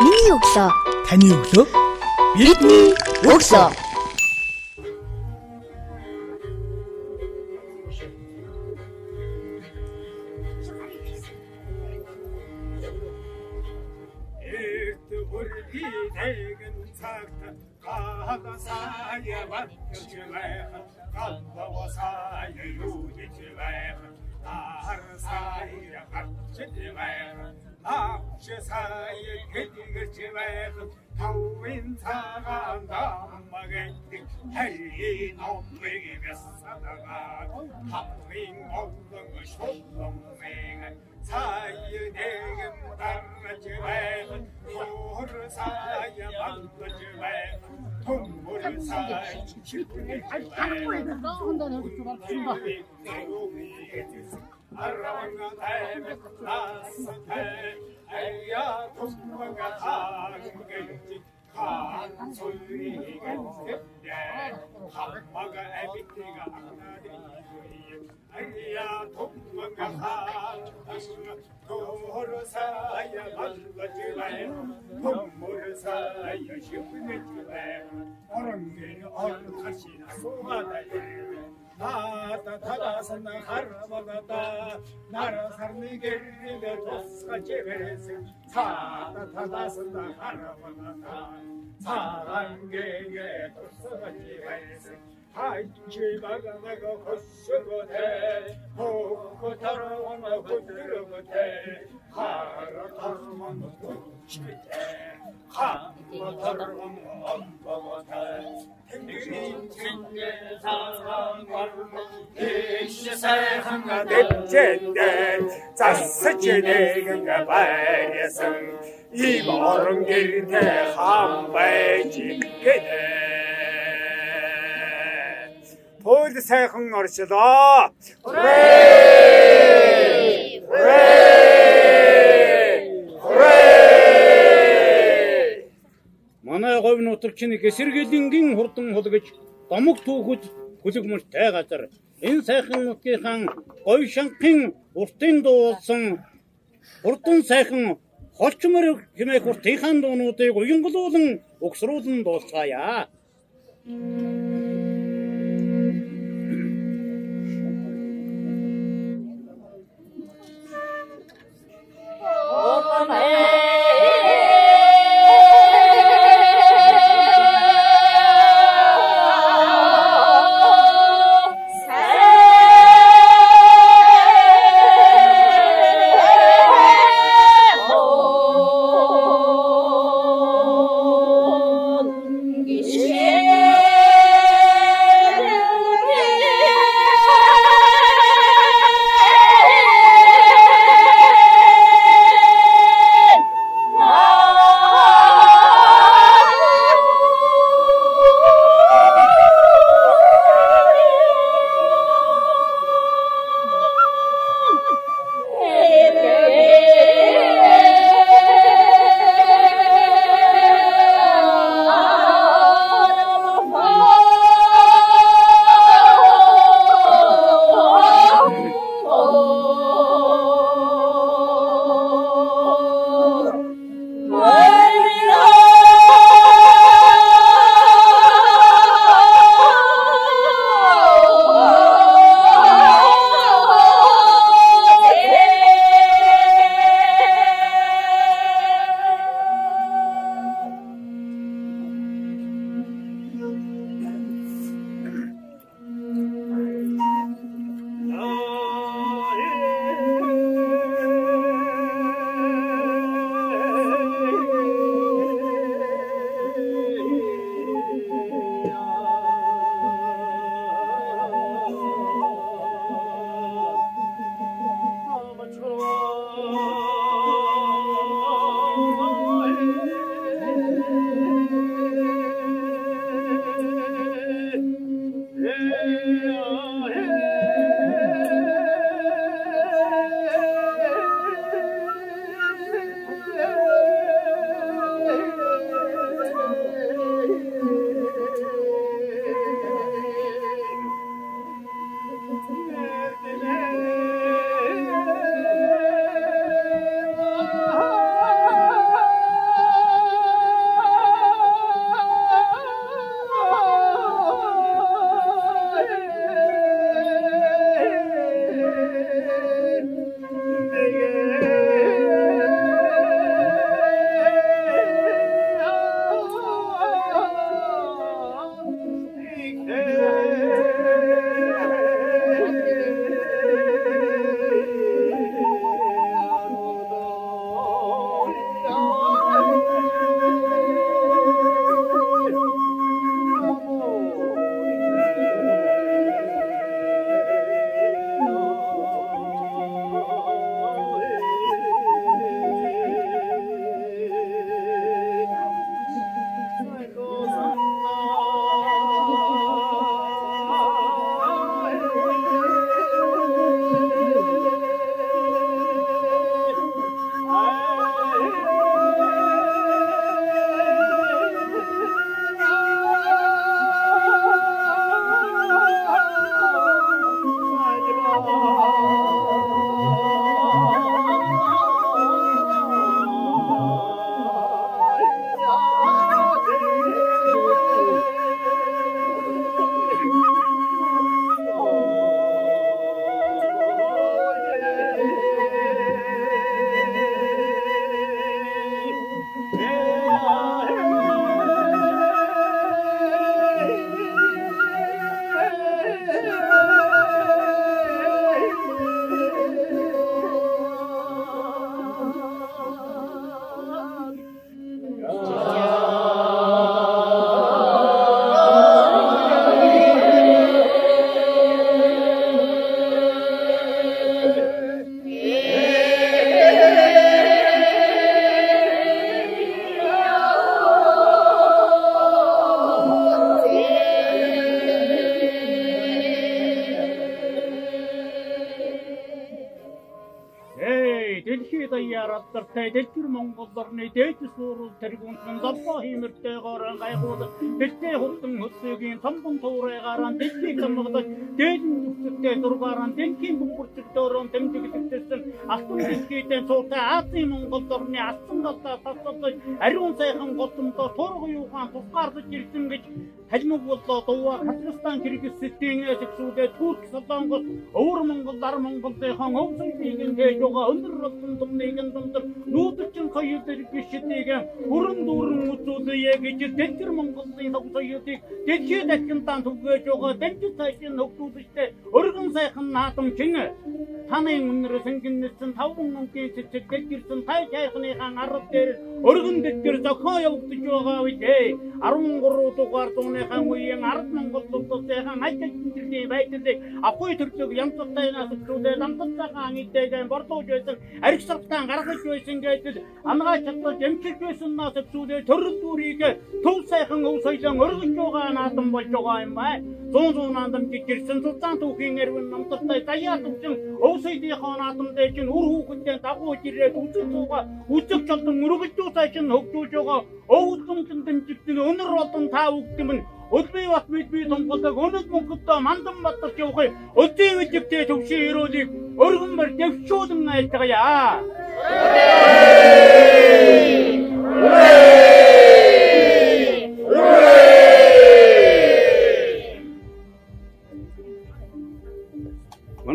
Миний өглөө. Таны өглөө. Бидний өглөө. 옹맹이 몇사다가 합행 라스테 에야 동방가 타르게 지. 한 소리가 내 밥마가 애비띠가 악나들이 아니야 동방가 하나가 도로 사야 말라지네 동물을 사야 싶은 게 주네 어른 게 어른 다시나 소가다네 호드르고데 하라 타르만 호치 хайчи багнаг хоссготе хохотарон хөдөргөте харатарман хөчмите харатарман амбаготе тэнгэрийн чингээ цагаан гарна ээш сайхан дэвчэдэ засаж нэгэн байясан ийм орон гэртэ хам байж гэнэ Пол сайхан орчлоо. Хүрээ! Хүрээ! Манай говь нутагчны гэсэргэлэнгийн хурдан хулгаж домог түүхэд хүлэг мөртэй газар энэ сайхан нутгийнхаа говь шанхын уртын дуулсан хурдан сайхан холчмор хэмээх уртынхаа дуунуудыг уянгалуулан өгсрүүлэн дуусгаая. 감 사. Батартай дэлгэр Монгол орны дээд суурал тэргүүнд долоо хиймэртэй горон гайхуулах дэлтэй хурдан хөсөгийн томбон туурайгаараа дэлхийг хамгаалж дээдэн зүгтээ зургаараа дэлхийн доорон тэмдэглэгдсэн алтан дэлхийдээ цуутай Азийн Монгол орны алтан талаа тасалж ариун сайхан голомдоо тургуу юухан тусгаарлаж ирсэн гэж Халимаг боллоо дууа Казахстан Кыргызстан эсэксүүдээ Турк Солонгос өвөр Монгол ар Монголынхон өвсөн хийж байгаа өндөр болсон томныг дундор нүүдчин хоёр дэргэштэйг бүрэн дүүрэн үзүүлээ гэж Дэлгэр Монголын тог соёлыг дэлхийд дахин таан түгээж байгаа дэлгэр цаашин нөхцөлтэй өргөн сайхан наадамчин таны өнөр сэнгэнсэн таван мөнгөний цэцэг дэлгэрсэн тай чайхныхан ард дээр өргөн дэлгэр зохио явагдаж байгаа үедээ 13 дугаар дууныхан үеийн ард Монгол улсынхан ажил тэмдэглэлийн байдлыг авахгүй төрлөг янзтай нас зүйлээ ламтцаахан ангидтэйгэн бордууж байсан аригсартан гаргаж байсан гэдэг ангаа чадвар эмчилж байсан нас зүйлээ төрөл дүрийг төв сайхан өв соёлон өргөж байгаа наадам болж байгаа юм бай. Зүүн зүүн наадам жижигэрсэн цуцаан түүхийн эрвэн намтартай даяа төвчин өв соёлынхоо наадам дээр чинь үр хүүхэдтэй дагууж ирээд үзэг цууга үзэг чолдон өргөж цааш нь хөгжүүлж байгаа. Өв томчин дэмжигдэн өнөр болон та үгдэм нь Өдбий бат мэдбий томголдог өнөд мөнгөдөө мандан батарч явах өдний үдэгтэй төвшин өрөөлийг өргөнмөр дэвшүүлэн айлтгая.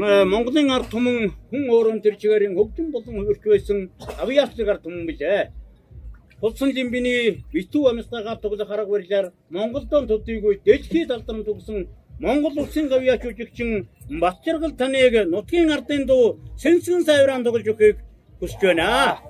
Манай Монголын ард түмэн хүн өөрөнд төр чигээрийн хөгжин болон хөвөрч байсан авьяасчиг ард түмэн билээ. Тулсан лимбиний битүү амьсгагаа тоглох хараг барилаар Монголдон төдийгүй дэлхийд алдарн төгсөн Монгол улсын гавьяач жүжигчин Батчаргал таныг нутгийн ардын дуу сэнсгэн сайвраан тоглож өгөхийг хүсэж байна.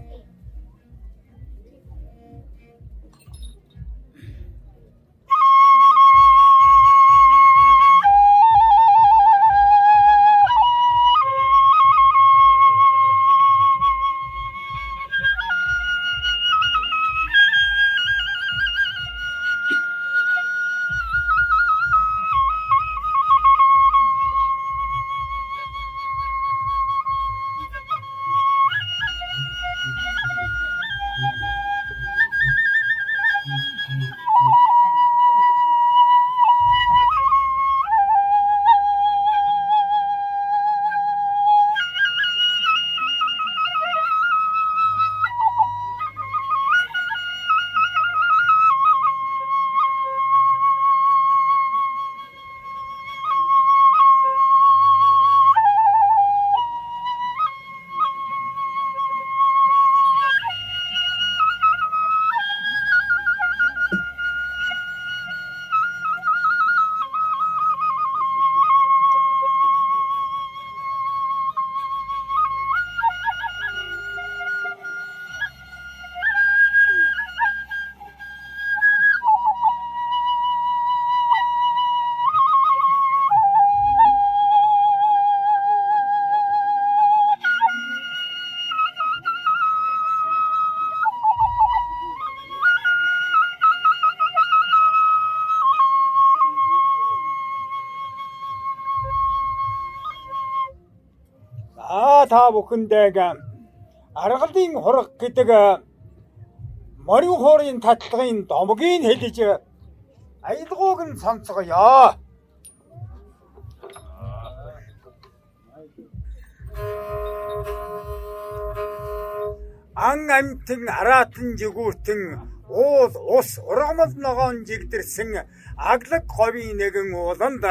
Та бүхэндээ аргалын хураг гэдэг морин хуурын татлагын домгийг хэлж аялгууг нь сонсгоё. Ан амтэн араатан жигүүртэн уул ус ургамал ногоон жигдэрсэн аглаг говийн нэгэн ууланд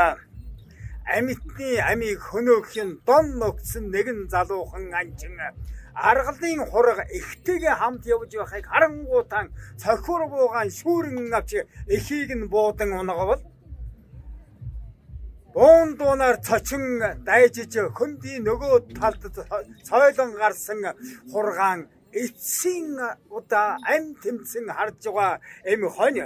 амьтны амийг хөнөөхин дон ногцсон нэгэн залуухан анчин. Аргалын хураг ихтэйгээ хамт явж байхыг харангуутан цохиур буугаан шүүрэн авч эхийг нь буудан унгавал. Бон дуунаар цочин дайжиж хөндөй нөгөө талд цойлон гарсан хургаан эцсийн удаа ам тэмцэн харж байгаа эм хонь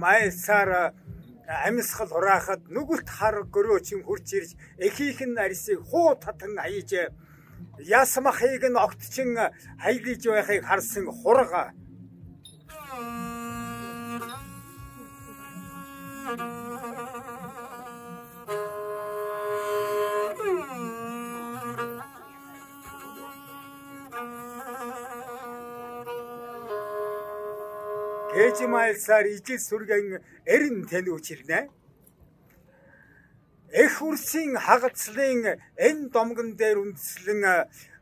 хүү майсаар амьсгал хураахад нүгэлт хар гөрөө чин хурч ирж эхийнх нь арьсыг хуу татан аяж ясмахыг нь огтчин хайлж байхыг харсан хурга Гэжмайлсаар ижил сүргэн эрен тань үчирнэ. Эх үрсийн хагацлын энэ домгон дээр үндэслэн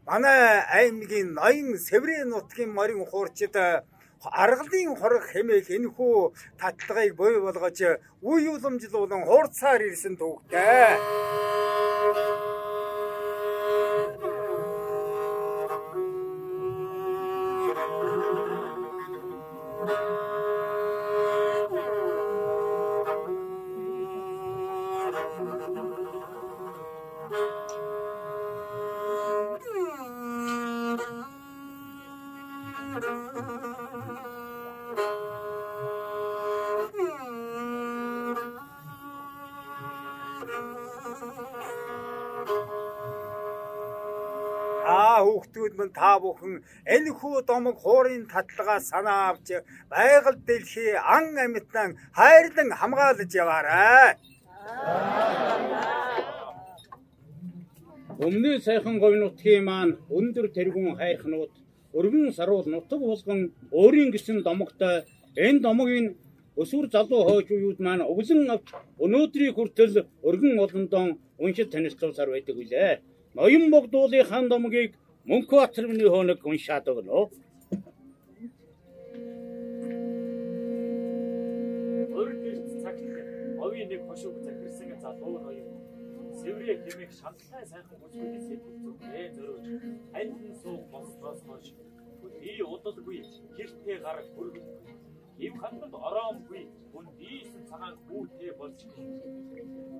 манай аймгийн ноён Сэврийн нутгийн морин хуурчид аргалын хорог хэмээх энэхүү татлагыг бой болгож үе уламжлуулан хуурцаар ирсэн төвхтэй. Мань та бүхэн энэ хүү домог хуурын татлагаа санаа авч байгаль дэлхий ан амьтан хайрлан хамгаалж яваарай. Өмнө сайхан говь нутгийн маань өндөр тэргүүн хайрхнууд өргөн саруул нутаг булган өөрийн гисэн домогтой энэ домогийн өсвөр залуу хойч уууд маань өглөн авч өнөөдрийг хүртэл өргөн олондон уншид танилцуулсаар байдаг үлээ. Ноён богдуулын хан домгийг Мөнхбаатарын хоног уншаад өгнө. Өрг гэрч цагт овийн нэг хошууг захирсан залуу ноён Сэврээ хэмээх шаналтай сайхан бүсгүйдээс зүгтээ зөрөөж альбин сууг болсоос хойш би удалгүй гэртээ гар хөргөн Ив хандад ороомгүй. Үндийсэн цагаан хүүтэй болж.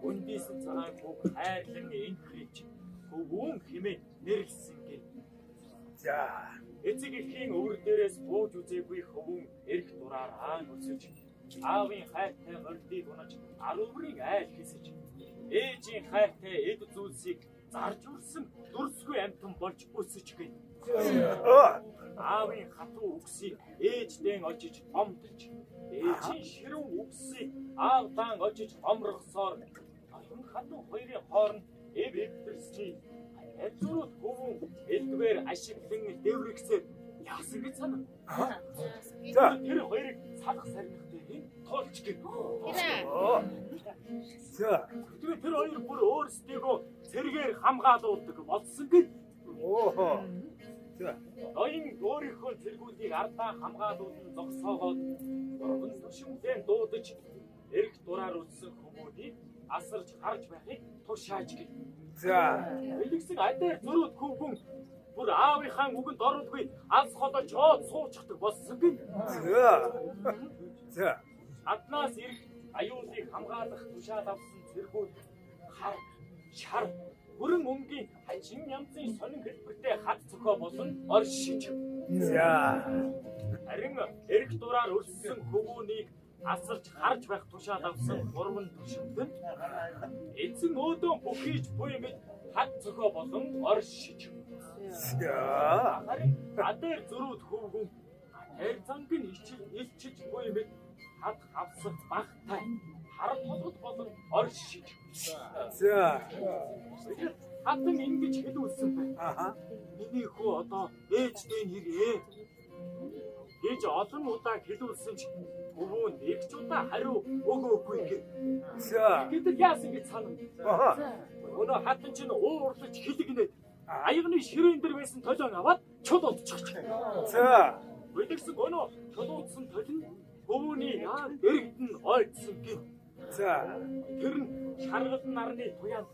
Үндийсэн цагаан хүүг хайрлан энхрэж хөвүүн хэмээн нэрлсэн. За Эцэг эхийн өвөр дээрээс бууж үзээгүй хөвүүн эрх дураараа өсөж аавын хайртай мордыг унаж аруугийн айл хэсэж ээжийн хайртай эд зүйлсийг зарж үрсэн дүрсгүй амтан болж өсөж гин. Аавын хатуу үгсийг ээждэн очиж омдож ээжийн ширүүн үгсийг аавдан очиж омрохсоор ноён хатуу хоёрын хооронд эв эвдэрсний Эцрүүд хөвөн элдвэр ашиглан дэврэгсээр яасан гэж санаа. За. Тэр хоёрыг салах сарнихтай ин тоолч гин. за. Тэгээ тэр хоёр бүр өөрсдийгөө цэргээр хамгаалуулдаг болсон гин. оо за. Ноён өөрийнхөө цэргүүдийг ардаа хамгаалуулан зогсоогоод дөрвөн төшөмдөө дуудаж эрг дураар үтсэн хүмүүнийг асарч харж байхыг тушааж гин. За. Элэгсэг адаар зөрүүд хүүхэн бүр аавынхаа үгэнд оролгүй алс холоо жоод суучихдаг болсон гин. за. За. Аднаас ирэх аюулыг хамгаалах тушаал авсан цэргүүд хар шар бүрэн өнгийн хажин янзын сонин хэлбэртэй хад цохоо болон оршиж. За. Харин эрг дураар өрссөн хөвүүнийг асарч харж байх тушаал авсан гурван төшөмдөнд эзэн өөдөө бүхийж буй мэд хад цохоо болон оршиж за харин адэр зөрүүд хөвгүн тэр занг нь ичил илчиж буй мэд хад хавсах багтай хард толгод болон оршиж за. Хатан ингэж хэлүүлсэн бай. аха. Миний хүү одоо ээжтэй нэрээ. Гэж олон удаа хэлүүлсэн ч өвөө нэг ч удаа хариу өгөөгүй гэх. за Гэтэл яасан гэж санав. Өнөө хатан чинь уурлаж хилэгнээд аягны ширээн дээр байсан толион аваад чул удчихч. за Үлдсэн өнөө чулуудсан толин өвөөний яа дэрэгдэн ойдсон гин. за Тэр нь шаргал нарны туяан.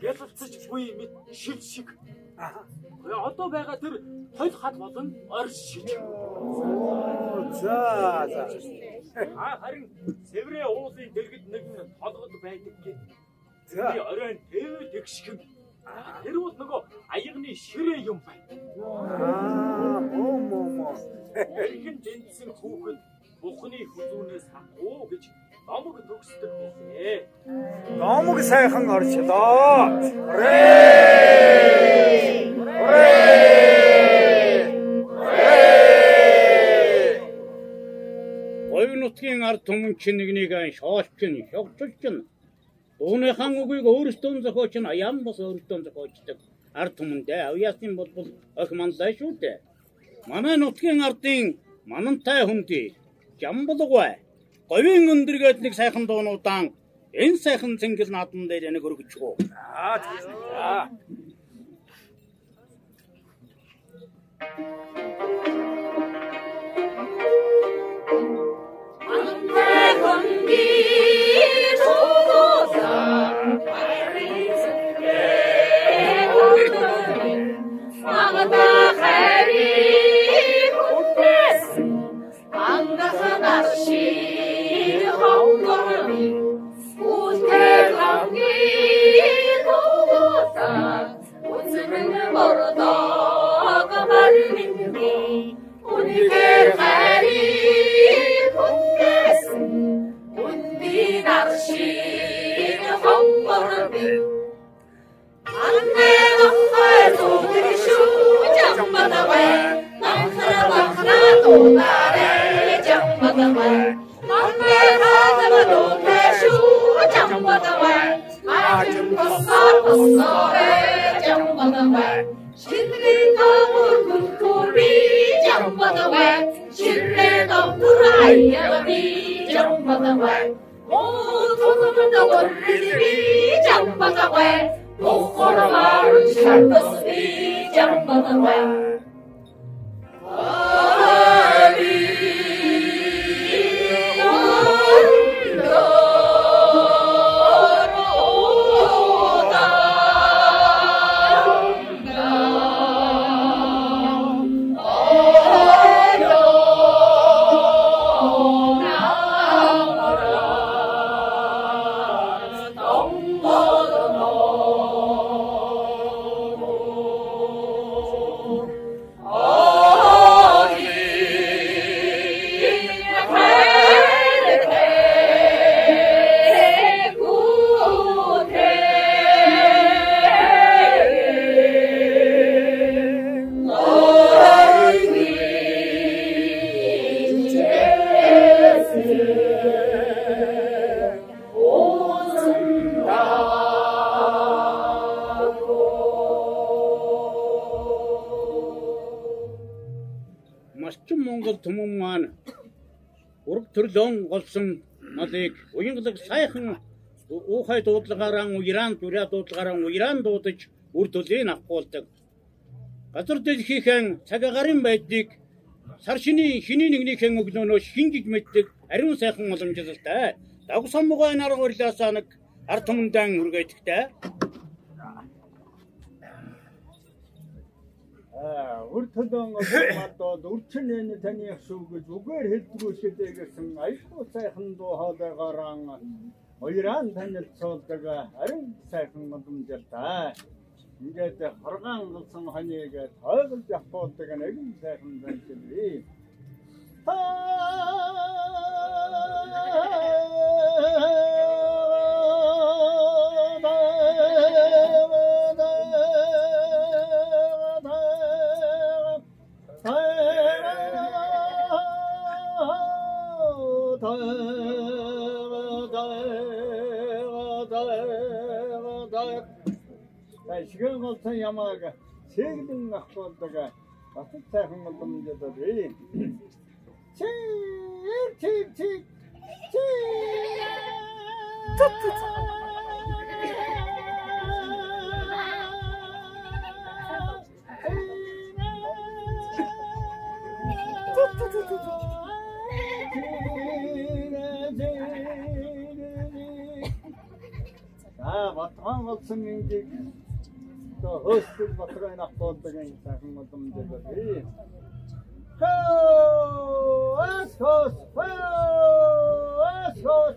Гэлэлцэж буй мэд шив шиг. Тэгээ одоо байгаа тэр толь хад болон оршиж. за за Аа харин Сэврээ уулын дэргэд нэг толгод байдаг. Би за оройн тэвэ тэгшгэн. Тэр бол нөгөө аягны ширээ юм байна. аа мо мо мо Эргэн дэнсэн хүүхэд Бухны хүзүүнээс хангуу гэж номог төгсдөг билээ. Номог сайхан орчлоо. Хүрээ! Хүрээ! Говь нутгийн ард түмэн чинь нэгнийг ан шоолч чинь шогчч чинь Дууныхан үгийг өөрөөсөө зохиоч нь аян бас өөрөөсөө зохиочдаг. Ард түмэндээ авьяасны болбол өх мандаа шүү дээ. Манай нутгийн ардын манантай хүндий Жамбалгай говийн өндөргээд нэг сайхан дуунуудаан энэ сайхан цэнгэл наадам дээр нэг өргөж гоо. Аа за. na we nam khana bang khana ta re chang bang na we nam ve tha ta ma do the shu chang bang na we ma chung ko sa ko so re chang bang na we shin ri ta mu kun ko ri chang bang na we shin re ta pu rai ya ri chang bang na we mo thu thu thu ta ko ri ri chang bang na we mo ko ra ma ru shan ta si chang bang na we түмэн маань ураг төрлөн голсон малыг уянгалаг сайхан уухай дуудлагаараа уяран дүрэ дуудлагаараа уяран дуудаж үр төлөйн авахулдаг. Газар дэлхийхэн цаг агарын байдгийг сар шиний шиний нэгнийхэн өглөөнөө шинжиж мэддэг ариун сайхан уламжлалтай. Дагсан мугай нарга урлаасаа нэг ард түмэндэн үргээдэгтэй. Аа, үр төлөн мадод үрчин энэ таны шүү гэж үгээр хэлдэггүй шидэ гэсэн аюулгүй сайхан дуу хоолойгоорон хоёран танилцуулдаг ариун сайхан модомжлтай. Ингээд хоргаан голсон хоньёг тойлж явуулдаг нэгэн сайхан танилцуулъя. Шигэн голсон ямааг цэглэн авахдаг бас сайхан боломжтой бий. Чи чи чи чи Аа, батхан болсон ингээд то хөөсөл батраа нах болдог юм сайхан боломжтой бий. Хөө! Ас хөөс! Хөө! Ас хөөс!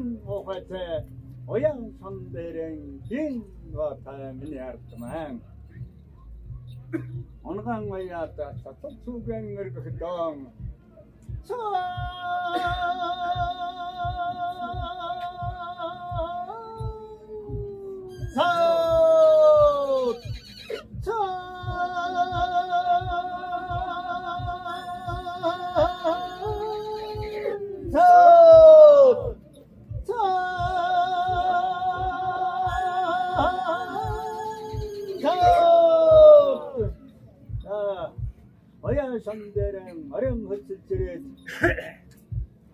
Цалтын ухаатай уян сан дээрэн гин ватай миний ардман онган маяата цацал цугэн ngэргэх дон ца шандэрэн орон хөцөлж ирээд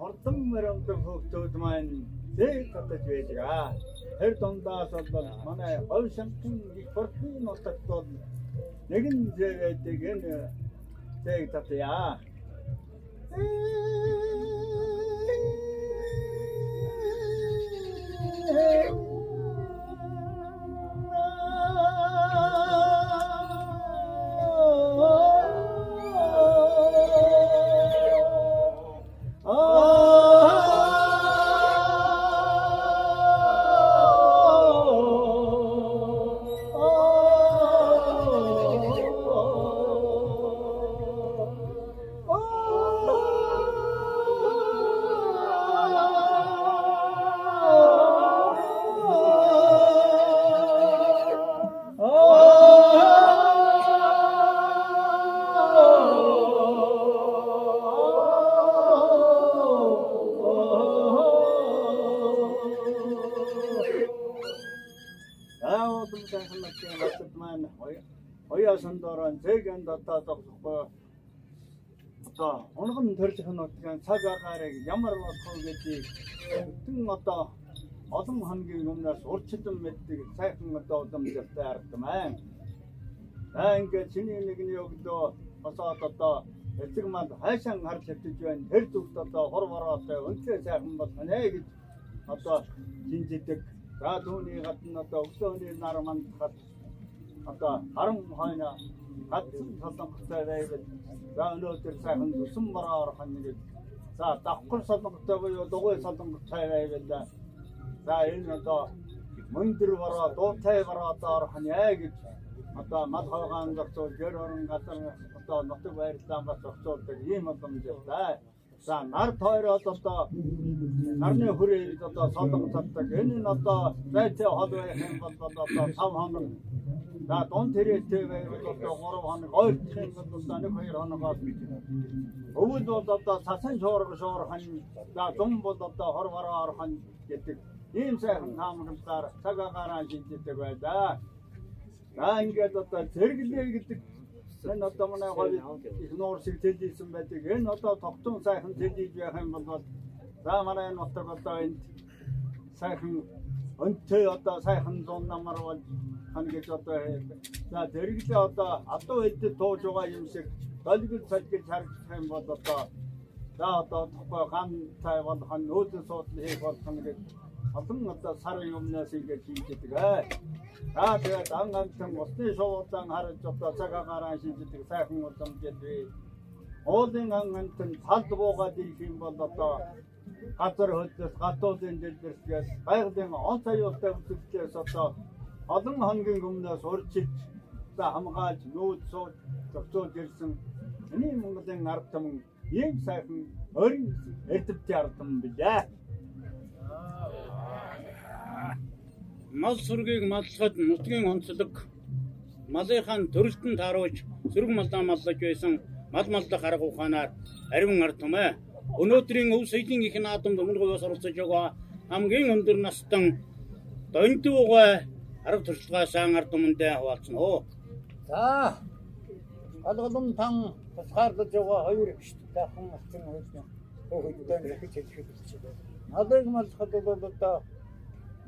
Ордон мөрөндөө хөөгтүүд маань зээл татаж байдаг. Тэр дундаас бол манай хов шамтын их бүртний нутагт бол нэгэн зээл байдаг энэ зээл татъя. Эээ зээгэн дотоод тогсохгүй одоо унган төржих нутгийн цаг агаарыг ямар болох вэ гэдгийг бүтэн одоо олон хоногийн өмнөөс урчлан мэддэг сайхан одоо уламжлалтай ардмаа. За ингээд чиний нэгний өгдөө босоод одоо эцэг манд хайшаан харж хэвтэж байна. Тэр зүгт одоо хор бороотой өнцөө сайхан болох нэ гэж одоо шинжидэг За түүний гадна одоо өглөөний нар мандхад одоо харан хойно гадсан солонготой байвал за өнөөдөр сайхан зүсэн бороо орох нэг за давхар солонготой буюу дугуй солонготой байвал за энэ одоо мөндөр бороо дуутай бороо одоо орох нь яа гэж одоо мал хойгаан зохицуул гэр орон газар одоо нутаг байрлалаа бас зохицуулдаг ийм боломжтой. За нар тойроод одоо нарны хүрээлд одоо солонгос татдаг. Энэ нь одоо зайтай хол байх юм бол одоо 5 хоног. За дун тэрэгтэй байвал одоо 3 хоног, ойртох юм бол одоо 1 2 хоногоос өвөл бол одоо цасан шуурга шуурхан. За зам бол одоо хор бороо орхон гэдэг ийм сайхан таамагтаар цаг агаараа шинждэг байлаа. За ингээд одоо зэрэглээ гэдэг Энэ одоо манай гоё их нуур шиг тэлжсэн байдаг. Энэ одоо тогтун сайхан тэлж байх юм бол за манай энэ нутаг одоо энд сайхан өнтөө одоо сайхан зун намар бол хан гэж одоо за дэргэлээ одоо адуу хэлдэд тууж байгаа юм шиг долгил салгил харагдах юм бол одоо за одоо тохой ган цай бол хан нөөдөн суудлын хийх болох нь гэж олон одоо сарын өмнөөс ингэж хийждэг аа. За тэгээд ан ганцхан усны шуудан харж одоо цаг агаараа шийддэг сайхан удам гэдвээ. Уулын ан ганцхан талд буугаад ирэх юм бол одоо газар хөлдөөс гатуудын дэлбэрсгээс байгалийн он цаюултай үзэгдлээс одоо олон хоногийн өмнөөс урьдчилж за хамгаалж нүүд сууж зохицуулж ирсэн энэ Монголын ард түмэн ийм сайхан орин эрдэвтийн ард түмэн билээ. мал сүргийг маллахад нутгийн онцлог малынхаа төрөлтөнд тааруулж сөрөг малдаа маллаж байсан мал маллах арга ухаанаар ариун ард түмэ өнөөдрийн өв соёлын их наадамд өмнө говьос оролцож байгаа хамгийн өндөр настан донтуугай арга туршлагаа сайн ард түмэндээ хуваалцсан оо. За алгалан тан тусгаарлаж байгаа хоёр ихтэй хан алцсан хөлнө хөлдөө нэхэж хэлэх гэж байна. Надад маллахад бол одоо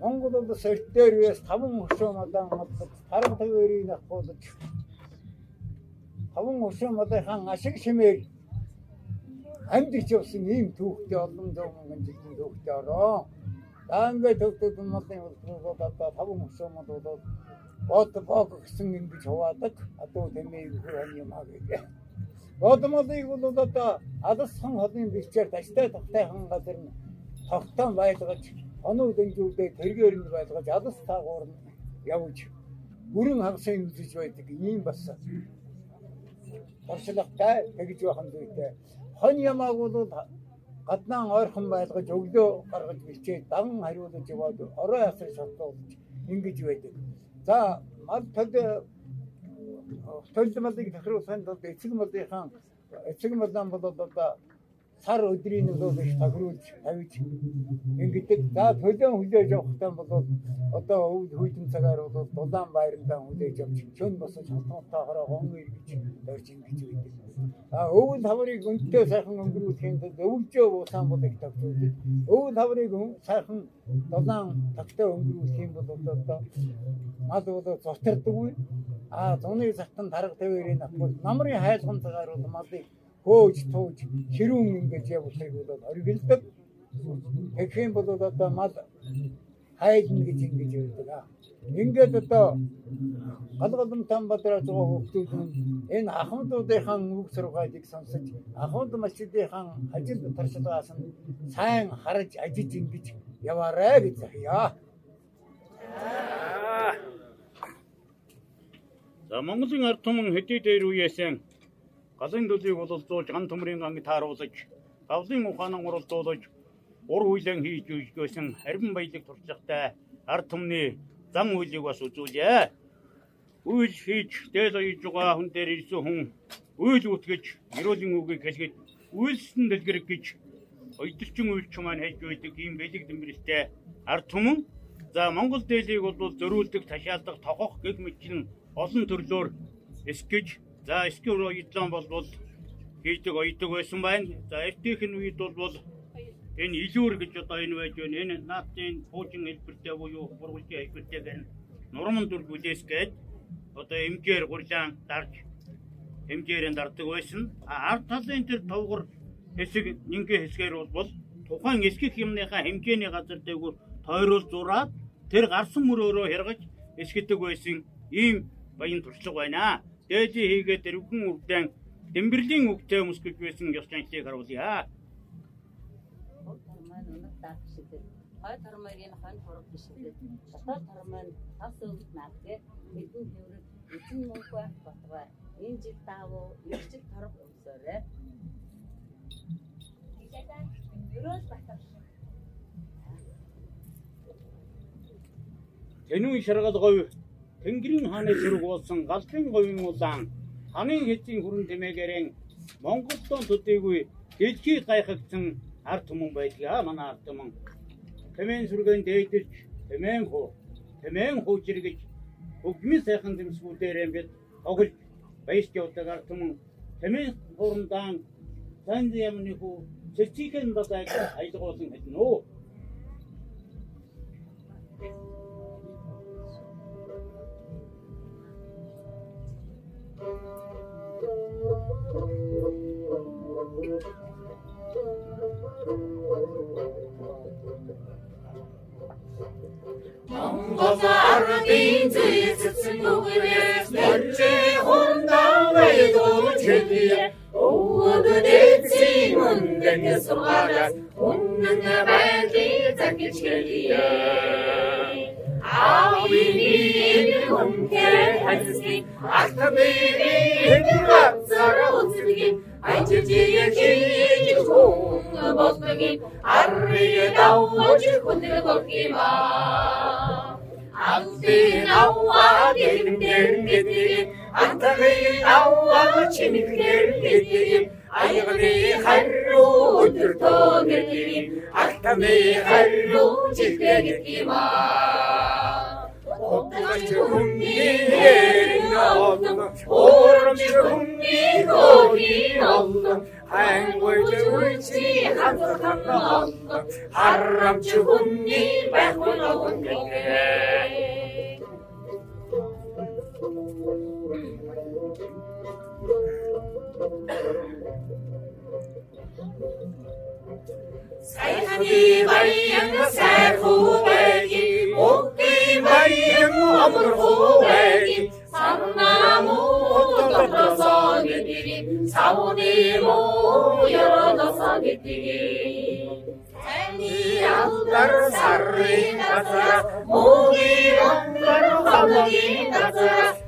Монгол улс эрт дээр үес таван хөшөө малан маллаж таран тавэрийг ахуулж таван хөшөө малынхан ашиг шимээр амьдч явсан ийм түүхтэй олон зуун мянган жилийн түүхтэй ороо. Ингээд төвтэй малын улсууд одоо таван хөшөө мал бол бод бог гэсэн ингэж хуваадаг. Одоо тэмээ хань юм аа гэх. Бод малыг бол одоо алс хан холын бичээр таштай тогтайхан газар нь тогтоон байлгаж оноо дэнжүүдээ тэргээрнд байлгаж алс таагуур нь явж бүрэн хагасын үзэж байдаг ийм бас оршлагтай тэгж байхын зүйтэй хон ямааг бол гаднаан ойрхон байлгаж өглөө гаргаж бичээд дан хариулж яваад орой асар шатлуулж ингэж байдаг. За мал тод төлд малыг тохируулсан тулд эцэг малынхаа эцэг малан бол одоо сар өдрийн бол их тохируулж тавьж ингэдэг. За төлөө хүлээж авахтаа бол одоо өвд хүйтэн цагаар бол дулаан байрандаа хүлээж авч чөн босож хатгалтайхаараа гон эргэж дөрж ингэж байдаг. А өвд хаврыг өнтөө сайхан өнгөрүүлэхийн тулд өвчөө буусан бол их тохируулж. Өвд хаврыг сайхан дулаан тогтоо өнгөрүүлэх юм бол одоо мал бол зотардаггүй. А зуны сахтан дарга тавирын авах намрын хайлган цагаар бол малыг хөөж тууж хэрүүн ингэж явуулахыг бол оргилдог. Тэгэх юм бол одоо мал хайлна гэж ингэж ярьдаг. Ингээд одоо галгалм Тамбадраа зугаа хөвгүүд нь энэ ахмадуудынхаа үг сургаалыг сонсож ахмад масжидынхаа ажил туршлагаас нь сайн харж ажиж ингэж яваарэ гэж захия. За Монголын ард түмэн хэдий дээр үеэсэн галын төлийг бололцуулж ган төмрийн ганг тааруулж гавлын ухаанан уралдуулж ур үйлэн хийж үйжсэн харин баялаг туршлагатай ард түмний зам үйлийг бас үзүүлье. Үйл хийж дээл оёж байгаа хүн дээр ирсэн хүн үйл үтгэж эрүүлийн үгийг хэлгээд үйлсэн дэлгэрэг гэж ойдолчин үйлч маань хайж байдаг ийм бэлэг дэмбэрэлтэй ард түмэн за Монгол дээлийг бол зөрүүлдэг, ташаалдаг, тохох гэх мэт олон төрлөөр эсгэж за эсгэр оюутлан болбол хийдэг оюудаг байсан байна. За эртнийхэн үед бол энэ илүүр гэж одоо энэ байж байна. Энэ наадын пуужин хэлбэртэй буюу бургуулжийн хэлбэртэй гэн нурман дүр бүлээс гээд одоо эмгээр гурлаан дарж хэмжээрэн дарддаг байсан. Ард талын тэр товгор хэсэг нингээ хэсгээр бол тухайн эсгэх юмныхаа хэмжээний газар дээгүүр тойрол зураад тэр гарсан мөрөөрөө хэргэж эсгэдэг байсан ийм баян туршлага байна. Дээжи хийгээд дэрвхэн үрдэн Дэмбэрлийн үгтэй өмсгөж байсан ёс заншлыг харуулъя. хой тормогийн хон хураг бишдэг. Дотоод тормоон тас өвд наадгээ хэдэн хэврэг эзэн мөнгө батгаа. Энэ жил таавуу жил торог өмсөөрэй. Ерөөс батар. Тэнүүн шаргал говь Тэнгэрийн хааны зэрэг болсон галын говийн улаан ханын хэзийн хүрэн тэмээгээрэн Монголдон төдийгүй дэлхий гайхагдсан ард түмэн байдгаа манай ард түмэн. Тэмээн сүргэн дээдэж тэмээн хуу тэмээн хуучиргэж бүгмийн сайхан зэмсгүүдээр бид тоглож баяж явдаг ард түмэн тэмээн хурандаан сайн ямны хүү цэцгийн бадаг аялгуулсан хэдэн үү Монгол ардын зэцсэн бүгээс мөрчи хундан байдуулж хэлье. Өвгөдөөцийн мөндөг сургаараас үнэн байдгийг захиж хэлье. Аавын хүнтэй хасдаг алтмын хацар үздэг ажижиг хийж хүн болдог арыг давж хүндэг болгийм Антын аваа гэрмдэр гэдэг антын аваа чимэгдэр гэдэг sultanettim Ahkami hallu cikredettima Omtuhumni en Allah Ormihumni kodin Allah Hangulcu ulci hamzatan Allah Harramcuhumni behulahun kekeh Thank you. 사모니 모여 너서니뛰기 셀리아우가르 사르이 나스라 모기 원가르 화목이 나스라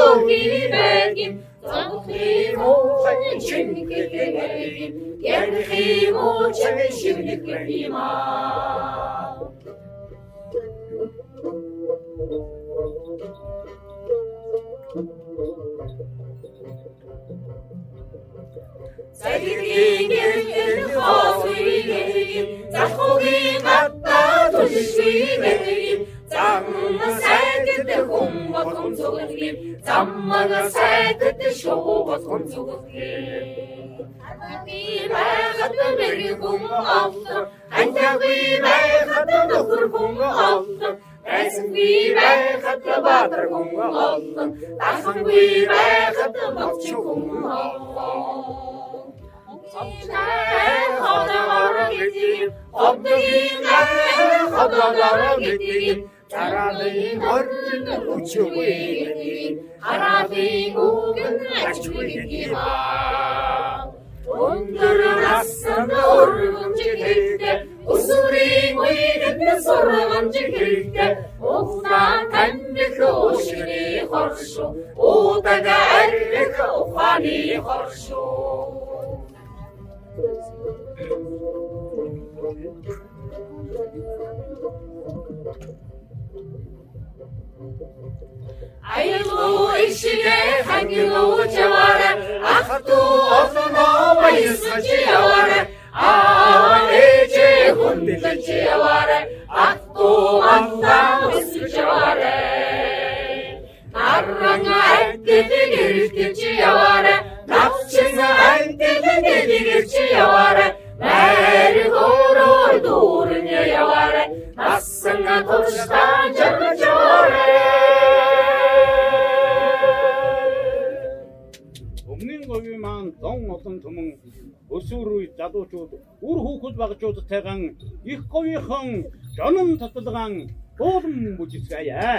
روحي باكم تنخيمو شمك كباكم ينخيمو شمك كبيما سيدين الخاصين تحقوا قيمة تجسيمهم der Hunger kommt so ins Leben, zusammen der Zeit, der Show, was kommt so ins Leben. Ein Tag wie weg hat der Mädchen Hunger auf, ein Tag wie weg hat Тараалын орчин хүчгүй гэдгийг, хараалын үгэн ачгүй гэдгийг. Өндөр насанд өргөмж хэрэгтэй, усурын үегэд сургамж хэрэгтэй, ухаан таньдах ушгины хоршо, удага арих ухааны хоршо. Айлуу ишигэ хангилуу чавара ахту осноо баясч явара аа эче хүндэлж явара ахту андаа өсч явара Арран айтгэл гэрэлтэж явара навчин айтгэл гэрэлтэж явара Мэр хөөрөөр дүүрэн явара насан туштай жаргаж явара Говийн маань зон олон түмэн өсвөр үе залуучууд үр хүүхэд багжуудтайгаан их говийнхан жонон татлагаан дуулан бүжицгээе.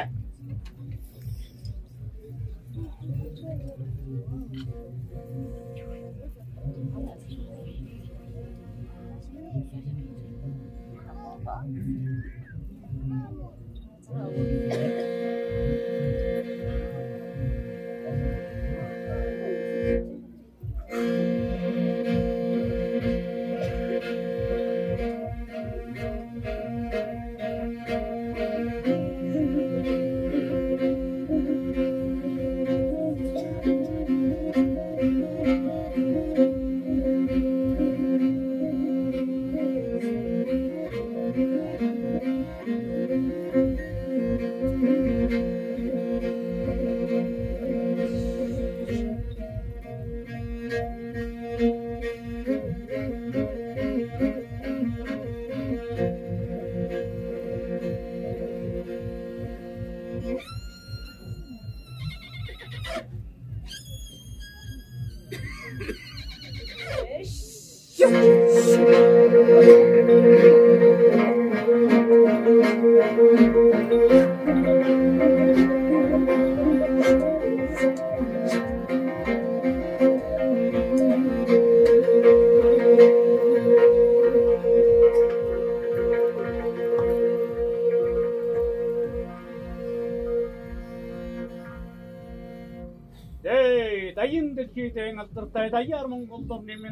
Дээ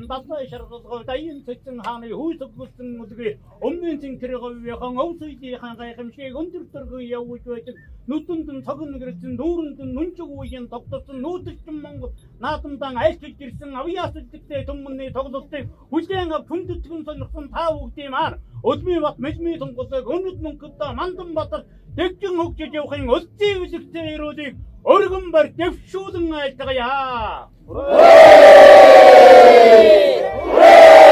далай шаргалгой даян цэцэн хааны хүйсэг гүсэн мүдгээ өмнөний цэнхэрэгүйхэн өвсөйдийн гайхамшиг өндөр төргөө явж байдаг. Нүдэнд нь цогн гэрсэн дүүрэнд нь нүнчиг үеийн тогтсон нүүдэлчин Монгол наадамдан айлчилж ирсэн авьяас үлдэгтэй түмний тоглолтыг хүлээн авч хүндэтгэн сонирхсон та бүгдийн маань Өдмий бат мэдмий тунгалыг өнөд мөнгөдөө мандан батар тэгжин хөгжиж явахын өлтийн үлэгтэй ирүүдийг өргөн барь дэвшүүлэн айлтгая. Хүрээ! Хүрээ!